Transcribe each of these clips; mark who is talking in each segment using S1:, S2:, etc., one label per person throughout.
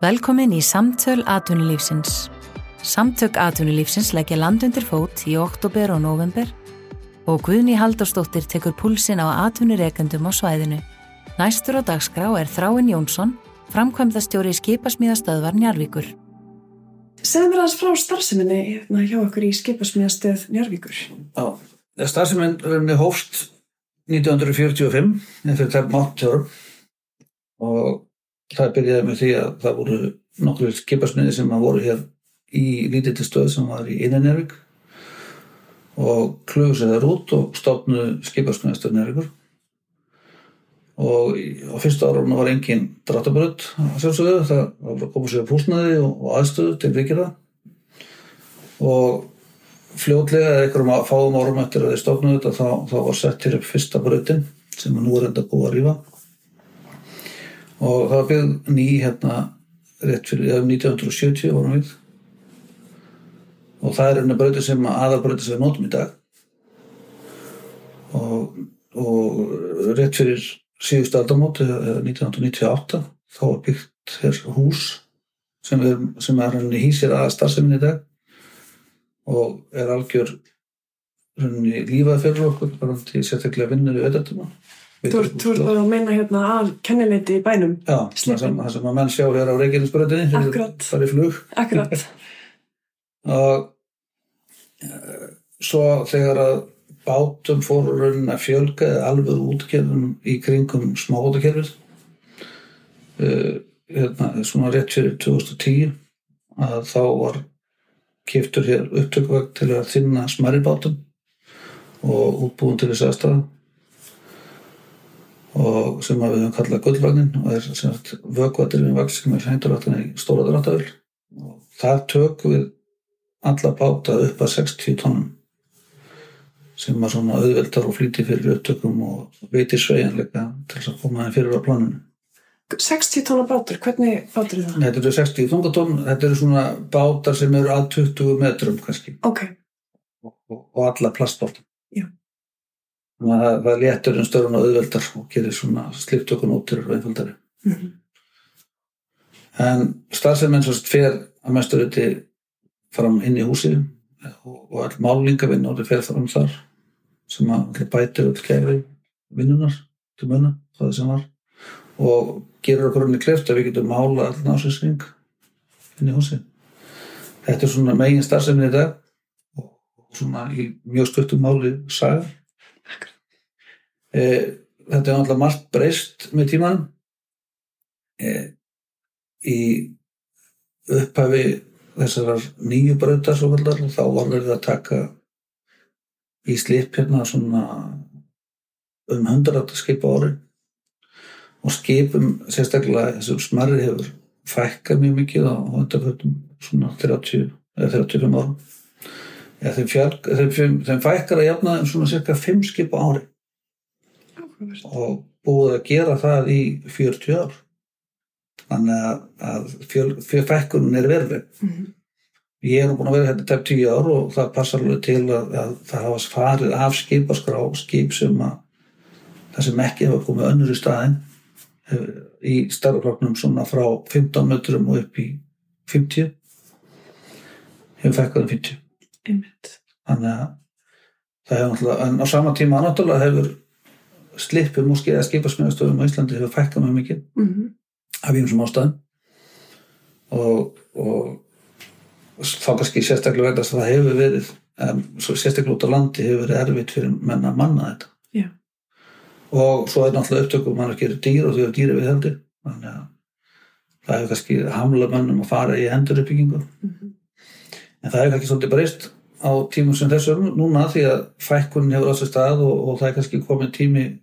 S1: Velkomin í Samtöl Atunulífsins. Samtök Atunulífsins leggja land undir fót í oktober og november og Guðni Halldórsdóttir tekur púlsin á atvinnureikendum á svæðinu. Næstur á dagskrá er Þráin Jónsson, framkvæmdastjóri skipasmíðastöðvar Njarvíkur.
S2: Segðum við aðeins frá starfseminni hérna, hjá okkur í skipasmíðastöð Njarvíkur.
S3: Já, starfseminni hófst 1945 eftir þeim áttjórum og það byrjaði með því að það voru nokkur skipasmiði sem voru hér í lítilli stöð sem var í Einanjörg og klugur sér þær út og stofnu skipasmiðastöð Njörgur og á fyrsta ára var engin dráttabröð sjálfsögðu, það var að koma sér púsnaði og, aðstöðu til vikira og fljótlega eða einhverjum að fáum árum eftir að þið stofnuðu þetta þá, þá var sett hér upp fyrsta bröðin sem nú er enda búið að rífa og það byggð ný hérna rétt fyrir um 1970 vorum við. Og það er einhverja bröði sem aðalbröði sem við notum í dag. Og, og rétt fyrir síðust aldamóti 1998 þá var byggt hér hús sem er, sem er henni hýsir að starfseminni í dag. Og er algjör henni lífað fyrir okkur bara til sérstaklega vinnur í auðvitaðtuma
S2: Þú ert bara að meina hérna að kennileiti í bænum.
S3: Já, það sem, það sem að menn sjá hér á Reykjanesbröðinni
S2: Akkurat.
S3: það er flug
S2: Akkurat.
S3: og uh, svo þegar að bátum fóru raunin að fjölga eða alveg útgerðum í kringum smáhóttakerfið uh, hérna, svona rétt fyrir 2010 að þá var kiftur hér upptökuvegt til að þinna smæri bátum og útbúin til þess aðstæða og sem við höfum kallað gullvagnin og er sem sagt vökvatirinn vaks sem er hænduráttan í stóra dráttöfl og það tök við alla báta upp að 60 tónum sem að svona auðveldar og flýti fyrir upptökum og veitir sveigjanleika til þess að koma þeim fyrir á planinu.
S2: 60 tónar bátur, hvernig bátur er það?
S3: Þetta eru 60 þungatón, þetta eru svona bátar sem eru að 20 metrum kannski
S2: Ok,
S3: og, og, og alla plastbátum.
S2: Já.
S3: Það, það léttur um störun og auðveldar og gerir svona sliptökun óttir og einfaldari.
S2: mm
S3: En starfsefmenn svo fer að mestur þetta fram inn í húsi og, og all málingavinn þetta fer fram þar sem að bætir öll kæri vinnunar til munna, það sem var og gerur okkur henni kleft að við getum mála all násinsring inn í húsi. Þetta er svona megin starfsefni í dag og svona í mjög stuttum máli saga. E, þetta er náttúrulega margt breyst með tímanum. E, í upphafi þessarar nýju brautar svo kallar þá var verið að taka í slip hérna svona um 100 skip á ári og skipum sérstaklega þessum smarri hefur fækkað mjög mikið á undarföldum svona 30 eða 35 árum eða þeim, fjölg, þeim, þeim fækkar að jafna um svona cirka 5 skip á
S2: áhugavert.
S3: Og búið að gera það í 40 ár. Þannig að, fækkunin er veruleg.
S2: Mm
S3: ég er nú búin að vera hérna tæp 10 ár og það passar alveg til að, að það hafa farið af skipaskrá skip sem að það sem ekki hefur komið önnur í staðin hefur, í starfloknum svona frá 15 metrum og upp í 50 hefur fækkað um 50
S2: Einmitt.
S3: þannig að það hefur náttúrulega, en á sama tíma náttúrulega hefur slipum og skeiða skipasmjöðastöðum á Íslandi hefur fækkað mjög mikið
S2: Mm
S3: af ýmsum ástæðum. Og, og þá kannski sérstaklega vegna þess að það hefur verið um, sérstaklega út á landi hefur verið erfitt fyrir menn að manna þetta.
S2: Já.
S3: og svo er náttúrulega upptökum mann að gera dýr og þau eru dýra við heldur þannig að það hefur kannski hamlað mönnum að fara í enduruppbyggingu.
S2: -hmm.
S3: en það hefur kannski svolítið breyst á tímum sem þessum núna því að fækkunin hefur á sér stað og, og það er kannski komin tími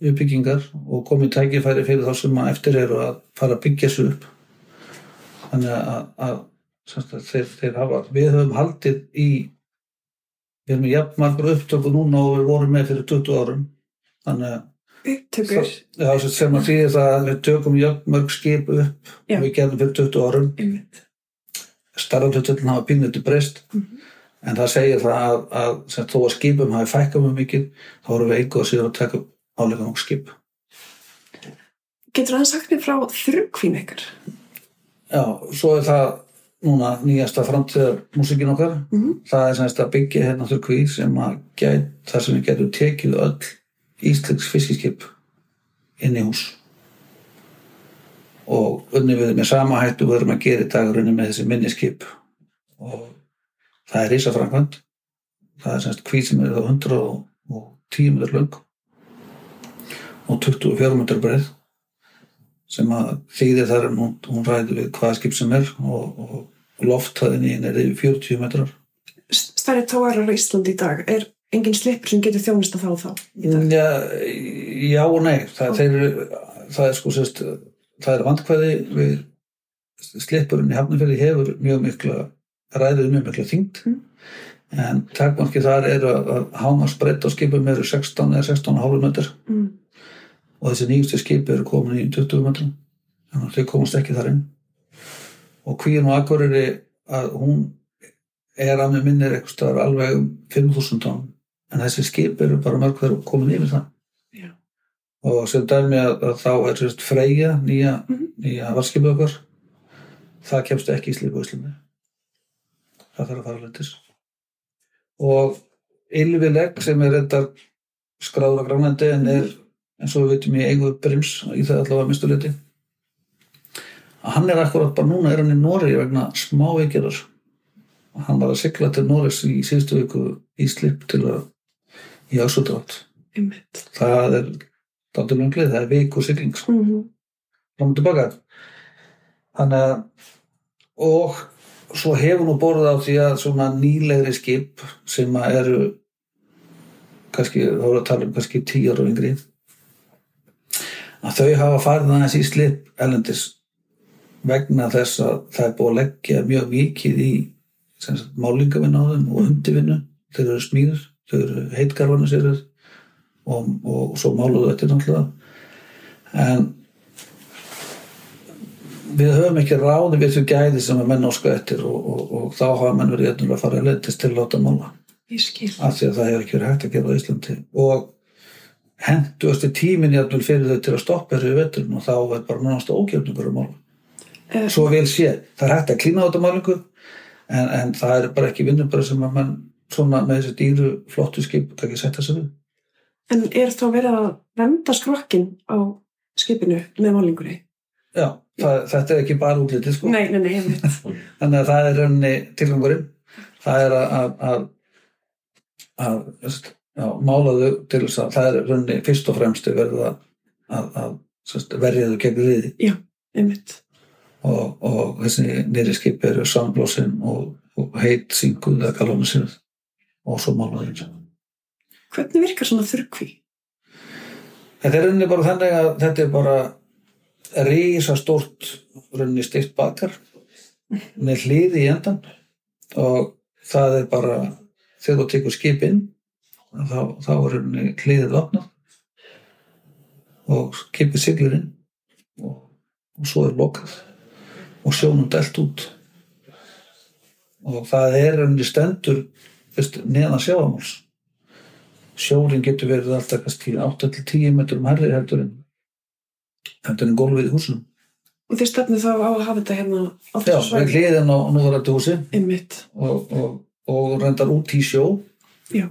S3: uppbyggingar og komið tækifæri fyrir þá sem að eftir eru að fara að byggja sig upp þannig að, að, að þeir, þeir hafa, við höfum haldið í við erum í jafnmargur upptöku núna og við vorum með fyrir 20 árum þannig að
S2: Upptökur.
S3: sem að því að við tökum jafnmörg skip upp
S2: Já.
S3: og við gerðum fyrir 20 árum
S2: Einmitt.
S3: starfaldhjöldin hafa pínuti breyst
S2: Mhm.
S3: en það segir það að, að þó að skipum hafi fækkað mjög mikið þá erum við einhver síðan að taka álega nokk skip.
S2: Getur það sagt mér frá þrjúkvín ykkar?
S3: já, svo er það núna nýjasta framtíðar músikin okkar.
S2: Mhm.
S3: það er semst að byggja hérna þurr kví sem að gæt, þar sem við getum tekið öll íslensk fiskiskip inn í hús. Og unni við með sama hættu við erum að gera í dag runni með þessi minniskip og það er rísa framkvæmt það er semst kví sem er þá 110 metrar löng og 24 metrar breið sem að þýðir þar að hún, hún ræði við hvaða skip sem er og, og lofthæðin í henni er yfir 40 metrar
S2: Stærri tóarar á Íslandi í dag, er engin slipur sem getur þjónusta þá og þá í dag?
S3: Já, já og nei það, þeir, það er sko sérst, það er vandkvæði við slipurinn í hafnafjöli hefur mjög mikla ræðið mjög mikla þyngd
S2: Mm.
S3: en takmarki þar er að, að hámarsbreytt á skipum eru 16 eða 16,5 metr
S2: Mm.
S3: Og þessi nýjustu skipi eru komin í 20 metrum þannig að þau komast ekki þar inn. Og kvíðin og akkuriri að hún er að með minnir eitthvað staðar alveg um 5.000 tonn. En þessi skip eru bara mörg þegar komin yfir það.
S2: Já.
S3: og sem dæmi að, að þá er sérst Freyja nýja,
S2: Mhm.
S3: nýja varskipið okkar það kemst ekki í slíku Íslandi. Það þarf að fara lendis. Og Ylvileg sem er reyndar skráður á Grænlandi en er og við veitum í eigu brims í það allavega mistuleiti að hann er akkurat bara núna er hann í Nóri vegna smá veikjarar og hann var að sigla til Nóris í síðustu viku í slip til að í ásutrátt það er lenglið, það er viku sigling sko,
S2: Mm -hmm.
S3: fram og tilbaka. Þannig að og svo hefur nú borðið á því að svona nýlegri skip sem að eru kannski, þá voru að tala um kannski tíu ára og yngri að þau hafa farið aðeins í slip elendis vegna þess að það er búið að leggja mjög mikið í málingavinnu á þeim og undirvinnu. Þeir eru smíður, þau eru heitgarfanu sér og, og svo máluðu þetta náttúrulega. En við höfum ekki ráði við þau gæði sem að menn óska eftir og, og, og þá hafa menn verið að fara að leitast til að láta mála. Af því að það hefur ekki verið hægt að gera á Íslandi. Og henduasti tíminn jætnul fyrir þau til að stoppa þessu veturinn og þá er bara náttúrulega ógefningur að mála
S2: Eh,
S3: svo vel sé, það er hægt að klína á þetta málingu en, en það er bara ekki vinnubara sem að mann svona með þessi dýru flottu skip það ekki setja sig við.
S2: En er þá verið að venda skrokkin á skipinu með málingunni?
S3: Já, það, þetta er ekki bara útlitið sko.
S2: Nei, nei, nei,
S3: þannig að það er rauninni tilgangurinn. Það er að, að, að, að já, mála þau til þess að það er rauninni fyrst og fremst verið að, að, verja þau gegn riði
S2: einmitt.
S3: og, og þessi nýri skip eru samblósin og, og heit synguð eða galónu sér og svo mála þau
S2: Hvernig virkar svona þurrkví?
S3: Þetta er rauninni bara þannig að þetta er bara rísa stórt rauninni stift bakar með hliði í endan og það er bara þegar þú tekur skip inn þá, þá er rauninni hliðið opnað og skipið siglir inn og, og svo er lokað og sjónum delt út. Og það er rauninni stendur neðan sjáamáls sjórin getur verið alltaf kannski 8-10 metrum herri heldur en heldur en gólfið í húsum
S2: Og þið stefnið þá á að hafa þetta hérna á
S3: Já,
S2: þessu
S3: við
S2: svæði?
S3: hliðin á núverandi húsi. Og, og, og reyndar út í sjó.
S2: Já.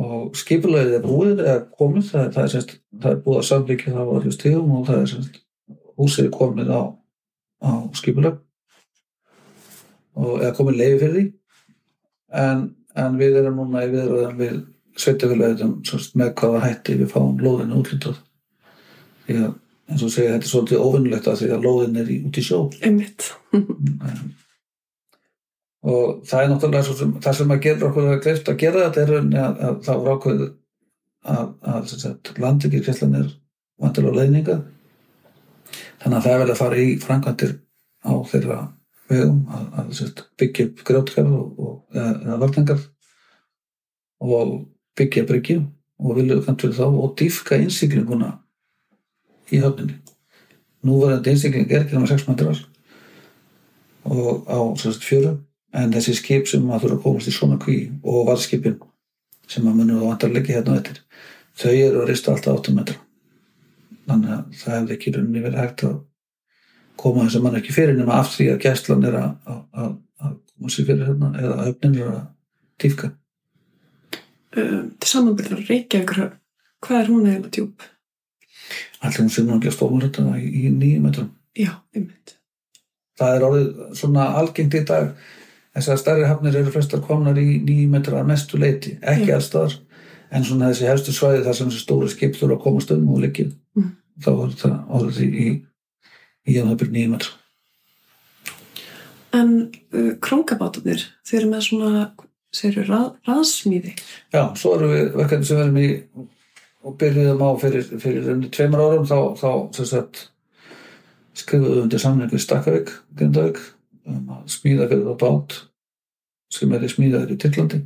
S3: Og skipulagið er búið eða komið, það, það, er, semst, það er búið að samlíkja það á allir stíðum og það er semst, húsið er komið á, á skipulag. Og eða komið leiði fyrir því. En, en við erum núna í viðröðum við sveitafélagum með hvaða hætti við fáum lóðinu útlítað því að eins og segja þetta er svolítið óvinnulegt að því að lóðin er í, út í sjó.
S2: Einmitt.
S3: En- og það er náttúrulega svo sem, það sem að gera okkur að greift að gera þetta er að, að það var ákveð að, að sagt, landekirkesslan er vantilega leiðninga þannig að það er vel að fara í framkvæmdir á þeirra vegum að, að byggja upp og, eða, vartangar og byggja bryggju og vilja kantur þá og dýfka innsiklinguna í höfninni. Núverandi innsikling er ekki náma 6 metrar og á fjörum en þessi skip sem að þurfa að komast í svona kví og varðskipin sem að munum að vantar leggja hérna á eftir þau eru að rista alltaf 8 metra. Þannig að það hefði ekki rauninni verið hægt að koma þessum mann ekki fyrir nema af því að gæslan er að, að, að, að koma sér fyrir hérna eða höfnin er að dýfka
S2: um, til samanbyrðar Reykjavík hvað er hún eða djúb?
S3: allir hún nú ekki að stóla þetta í, í nýjum metrum?
S2: Já, einmitt.
S3: Það er orðið svona algengt í dag þess að stærri hafnir eru flestar komnar í nýjum metra að mestu leiti ekki
S2: Já.
S3: allstaðar en svona þessi hefstu svæði þar sem þessi stóri skip þurfa að komast um og leikið
S2: Mm.
S3: þá er þetta orðið í, í, jafnhafnir nýjum metra
S2: En uh, króngabátarnir, þeir eru með svona, þeir eru rað, raðsmíði.
S3: Já, svo erum við verkefni sem við erum í og byrjuðum á fyrir, fyrir unni tveimur árum þá, þá skrifuðum við undir samning við Stakkavík, Grindavík um að smíða fyrir það bát sem er í smíðaður í Tyrklandi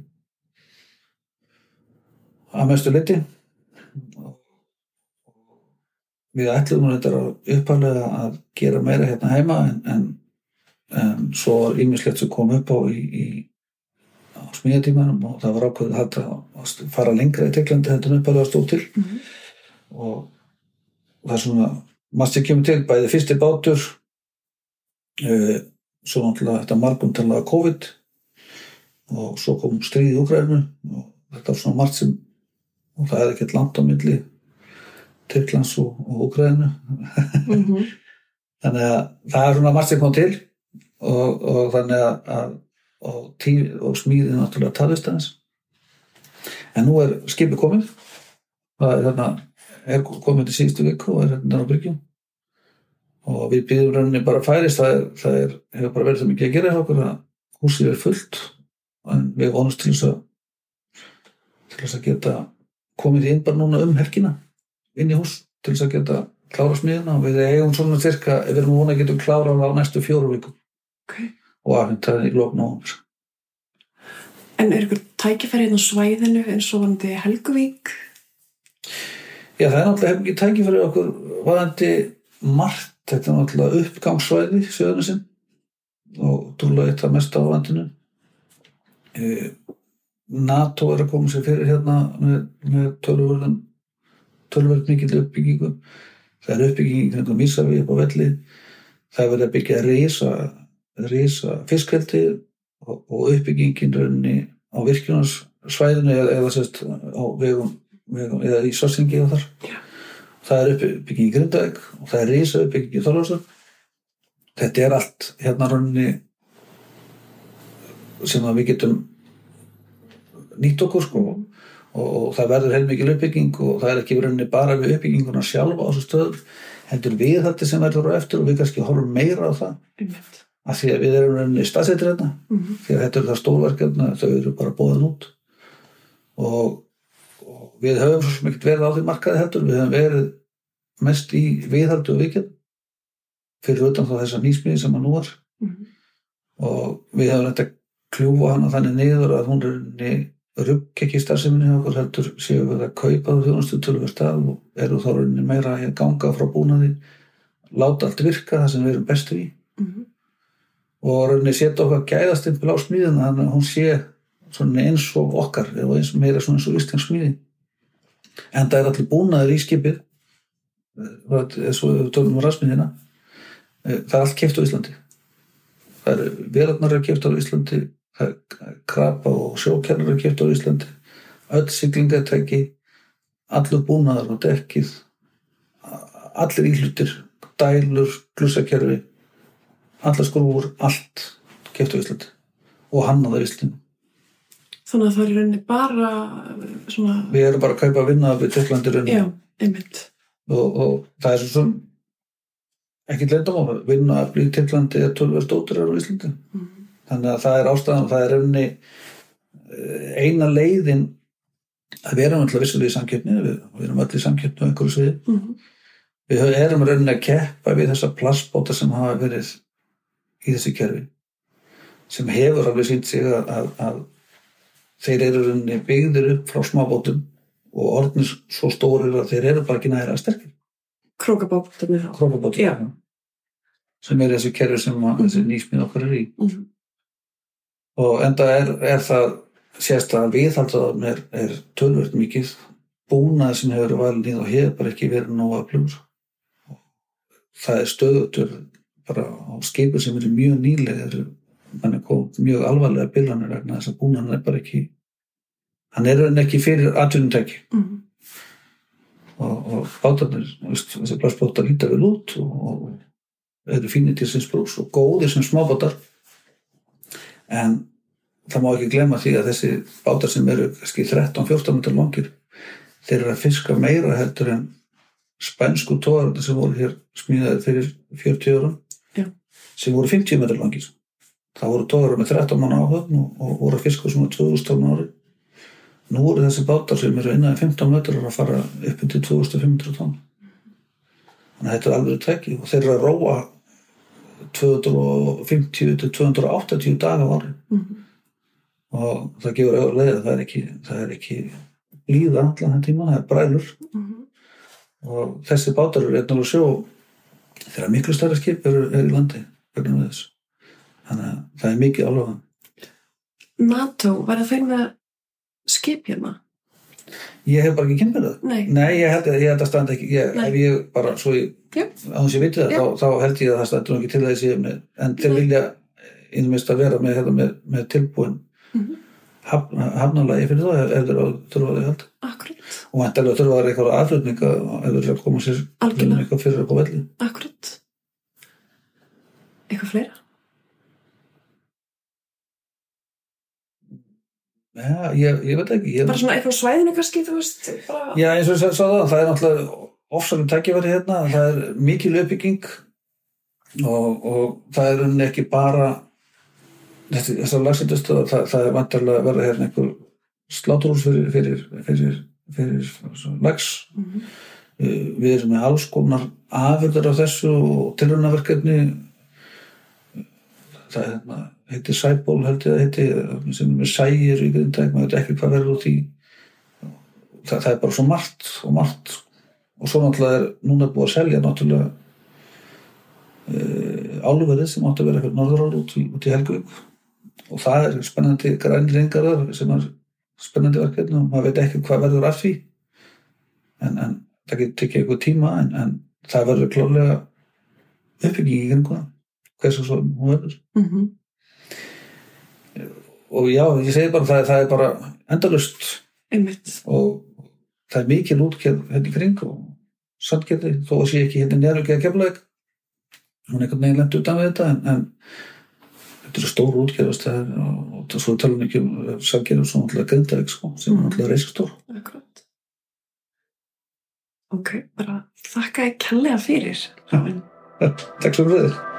S3: að mestu liti við ætlum nú þetta uppalega að gera meira hérna heima en, en, en svo var ímislegt sem kom upp á í, í á smíðatímanum og það var ákveðið að, að fara lengra í Tyrklandi heldur en uppalega stóð til.
S2: Mm -hmm.
S3: og það er svona maður sem kemur til bæði fyrsti bátur uh, svo náttúrulega þetta margumtalaða COVID og svo kom stríð í Úgrænu og þetta var svona margt sem og það er ekkert langt á milli Tyrklands og, og Úgrænu
S2: Mm -hmm.
S3: þannig að það er svona margt sem kom til og, og þannig að, að og, tí, og smíðið náttúrulega talist aðeins. En nú er skipið komið. Það er hérna er komið til síðustu viku og er hérna á bryggjum og við býðum rauninni bara færist það, er, það er, hefur bara verið það mikið að gera hjá okkur að húsið er fullt en við vonumst til þess að til þess að geta komið inn bara núna um helgina inn í hús til þess að geta klára smiðina og við eigum svona cirka, við erum vona að getum klárað á næstu fjóru viku
S2: Ok.
S3: og afhengt það í lókn og
S2: En er ykkur tækifæri hérna á svæðinu eins og vandi Helguvík?
S3: Já, það er náttúrulega hef ekki tækifæri okkur vaðandi margt, þetta er náttúrulega uppgangssvæði söguna sinn og trúlega eitt það mesta á vandinu e, NATO er að koma sér fyrir hérna með, með tölvörðan tölvörð mikil uppbyggingu. Það er uppbygging kringum Ísafi upp á velli það er verið að byggja risa, risa fiskveldi og, og uppbyggingin rauninni á virkjunarsvæðinu eða, eða sérst á vegum, vegum eða í Svarsingi og þar.
S2: Já.
S3: Það er uppbygging í Grindavík og það er risa uppbygging í Þorlásar þetta er allt hérna rauninni sem við getum nýtt okkur sko. Og, og það verður heilmikil uppbygging og það er ekki rauninni bara við uppbygginguna sjálfa á þessu stöðum heldur við þetta sem verður á eftir og við kannski horfum meira á það. Af því að við erum rauninni staðsettir hérna
S2: Mm -hmm.
S3: því að þetta eru það stórverkefna þau eru bara bóðin út. Og við höfum svo ekkert verið á því markaði heldur. Við höfum verið mest í viðhaldu og vikið fyrir utan þá þessa nýsmiði sem að nú er.
S2: Mhm.
S3: og við höfum þetta kljúfa hana þannig niður að hún er rugg starfseminni okkur heldur séu við að kaupa þjónustu tölver stað og eru þá rauninni meira að ganga frá búnaði. Láta allt virka það sem við erum bestu í.
S2: Mm -hmm.
S3: og rauninni setja okkar gæðastimpil á smíðina þannig að hún sé eins og okkar eða eins meira svona eins og íslensk smíði en það er allir búnaður í skipið eins og við tölum um rasmiðina það er allt keft á Íslandi. Það er verðarnar er keft á Íslandi krabba og sjókernar er keft á Íslandi öll siglingatæki allur búnaðar og dekkið allir íhlutir dælur, glussakerfi allar skrúfur, allt keft á Íslandi og hannað á Íslandi
S2: Þannig að það er rauninni bara svona,
S3: við erum bara að kaupa að vinna við Tyrklandir
S2: já, einmitt.
S3: og, og það er svo sem ekki leyndum á vinna að bli Tyrklandi eða tölver stóttur á Íslandi.
S2: Mm
S3: þannig að það er ástæðan það er raunni eina leiðin að við erum alltaf vissulega í samkeppni. Við, við erum öll í samkeppni á einhverju sviði.
S2: -hmm.
S3: við erum rauninni að keppa við þessa plastbóta sem hafa verið í þessu kerfi sem hefur alveg sínt sig að, að, að þeir eru byggðir upp frá smábótum og orðnir svo stórir að þeir eru bara ekki næra sterkir.
S2: Krókabátarnir þá.
S3: krókabótum
S2: Já.
S3: sem er þessi kerfi sem nýsmið okkar er í.
S2: Mm
S3: og enda er, er það sérst að viðhaldaðum er, er tölvöld mikið. Búnað sem hefur valin í og hefur bara ekki verið nóg að plúr það er stöðutur bara á skipur sem eru mjög nýlega mann er komið mjög alvarlega bilanir vegna þess að búnan er bara ekki hann er enn ekki fyrir atvinnutæki
S2: Mhm.
S3: og, og bátarnir, þessi plastbátar líta vel út og, eru fínir til sinns brús og góðir sem smábátar en það má ekki glemma því að þessi bátar sem eru kannski 13-14 metrar langir þeir eru að fiska meira heldur en spænsku tóðar sem voru hér smíðaði fyrir 40 árum
S2: Já.
S3: sem voru 50 metrar langir það voru tóðar með 13 manna áhöfn og, og voru að fiska svona 2000 tónn ári nú voru þessi bátar sem eru innan 15 metrar að fara upp undir 2500 tónn þannig að þetta er alveg tæki og þeir eru að róa 250 til 280 daga ári.
S2: Mhm.
S3: og það gefur auðvitað það er ekki, það er ekki blíða allan þenn tíma, það er brælur.
S2: Mhm.
S3: og þessi bátar eru einn alveg sjó þegar miklu stærri skip eru, eru í landi þannig að það er mikið alveg
S2: NATO, var það fyrir með skip hérna?
S3: ég hef bara ekki það
S2: Nei.
S3: Nei, ég held að, ég held að standa ekki ég, ef ég bara, svo ég á þess að ég viti það, þá, þá held ég að það standur ekki til að þessi með, en þeir
S2: Nei.
S3: vilja innmest að vera með, hérna, með, með tilbúin
S2: Mhm.
S3: hafn, hafnalagi fyrir það ef þeir á- þurfa að held
S2: Akkurat,
S3: og vantarlega þurfa að eitthvað aðflutninga ef þeir eru að koma sér eitthvað fyrir að koma velli
S2: akkurat. Eitthvað fleira?
S3: Já, ég, ég veit ekki ég,
S2: Bara svona eitthvað svæðinu kannski, þú veist, bara...
S3: Já, eins og ég sagði það, það er náttúrulega ofsalega tækifæri hérna, það er mikil uppbygging og, og það er unni ekki bara þessar lagsetjastöðar, það, það er vantarlega að vera hérna einhver sláturhús fyrir, fyrir, fyrir, fyrir, lags.
S2: Mhm.
S3: Uh, Við erum með alls konar afurður af þessu og tilrunnaverkefni það er hérna heitir Sæból held ég að heiti sem er sægir í grindæk maður veit ekki hvað verður út í. Það, það er bara svo margt og margt. Og svo náttúrulega er núna búið að selja náttúrulega uh, álverið sem átti að vera fyrir norðurálu út í, í Helgvík og það er spennandi grænringar sem er spennandi verkefni og maður veit ekki hvað verður af því. En, en það getur tekið eitthvað tíma en, en það verður klárlega uppbygging í kringuna hversu svo hún verður.
S2: Mhm.
S3: Og já, ég segi bara það, það er bara endalust
S2: Einmitt.
S3: og það er mikil útgerð hérna í kring og sandgerði þó að sé ekki hérna nýjar ekki að kemlaðið hún er einhvern veginn lengt utan við þetta en, en þetta eru stór útgerðast og, og það svo talum ekki um sandgerði og svo náttúrulega grindavík sko, sem er
S2: Mhm.
S3: náttúrulega reysastór
S2: Akkurat. Ok, bara þakka ég kærlega fyrir.
S3: Takk svo fyrir þér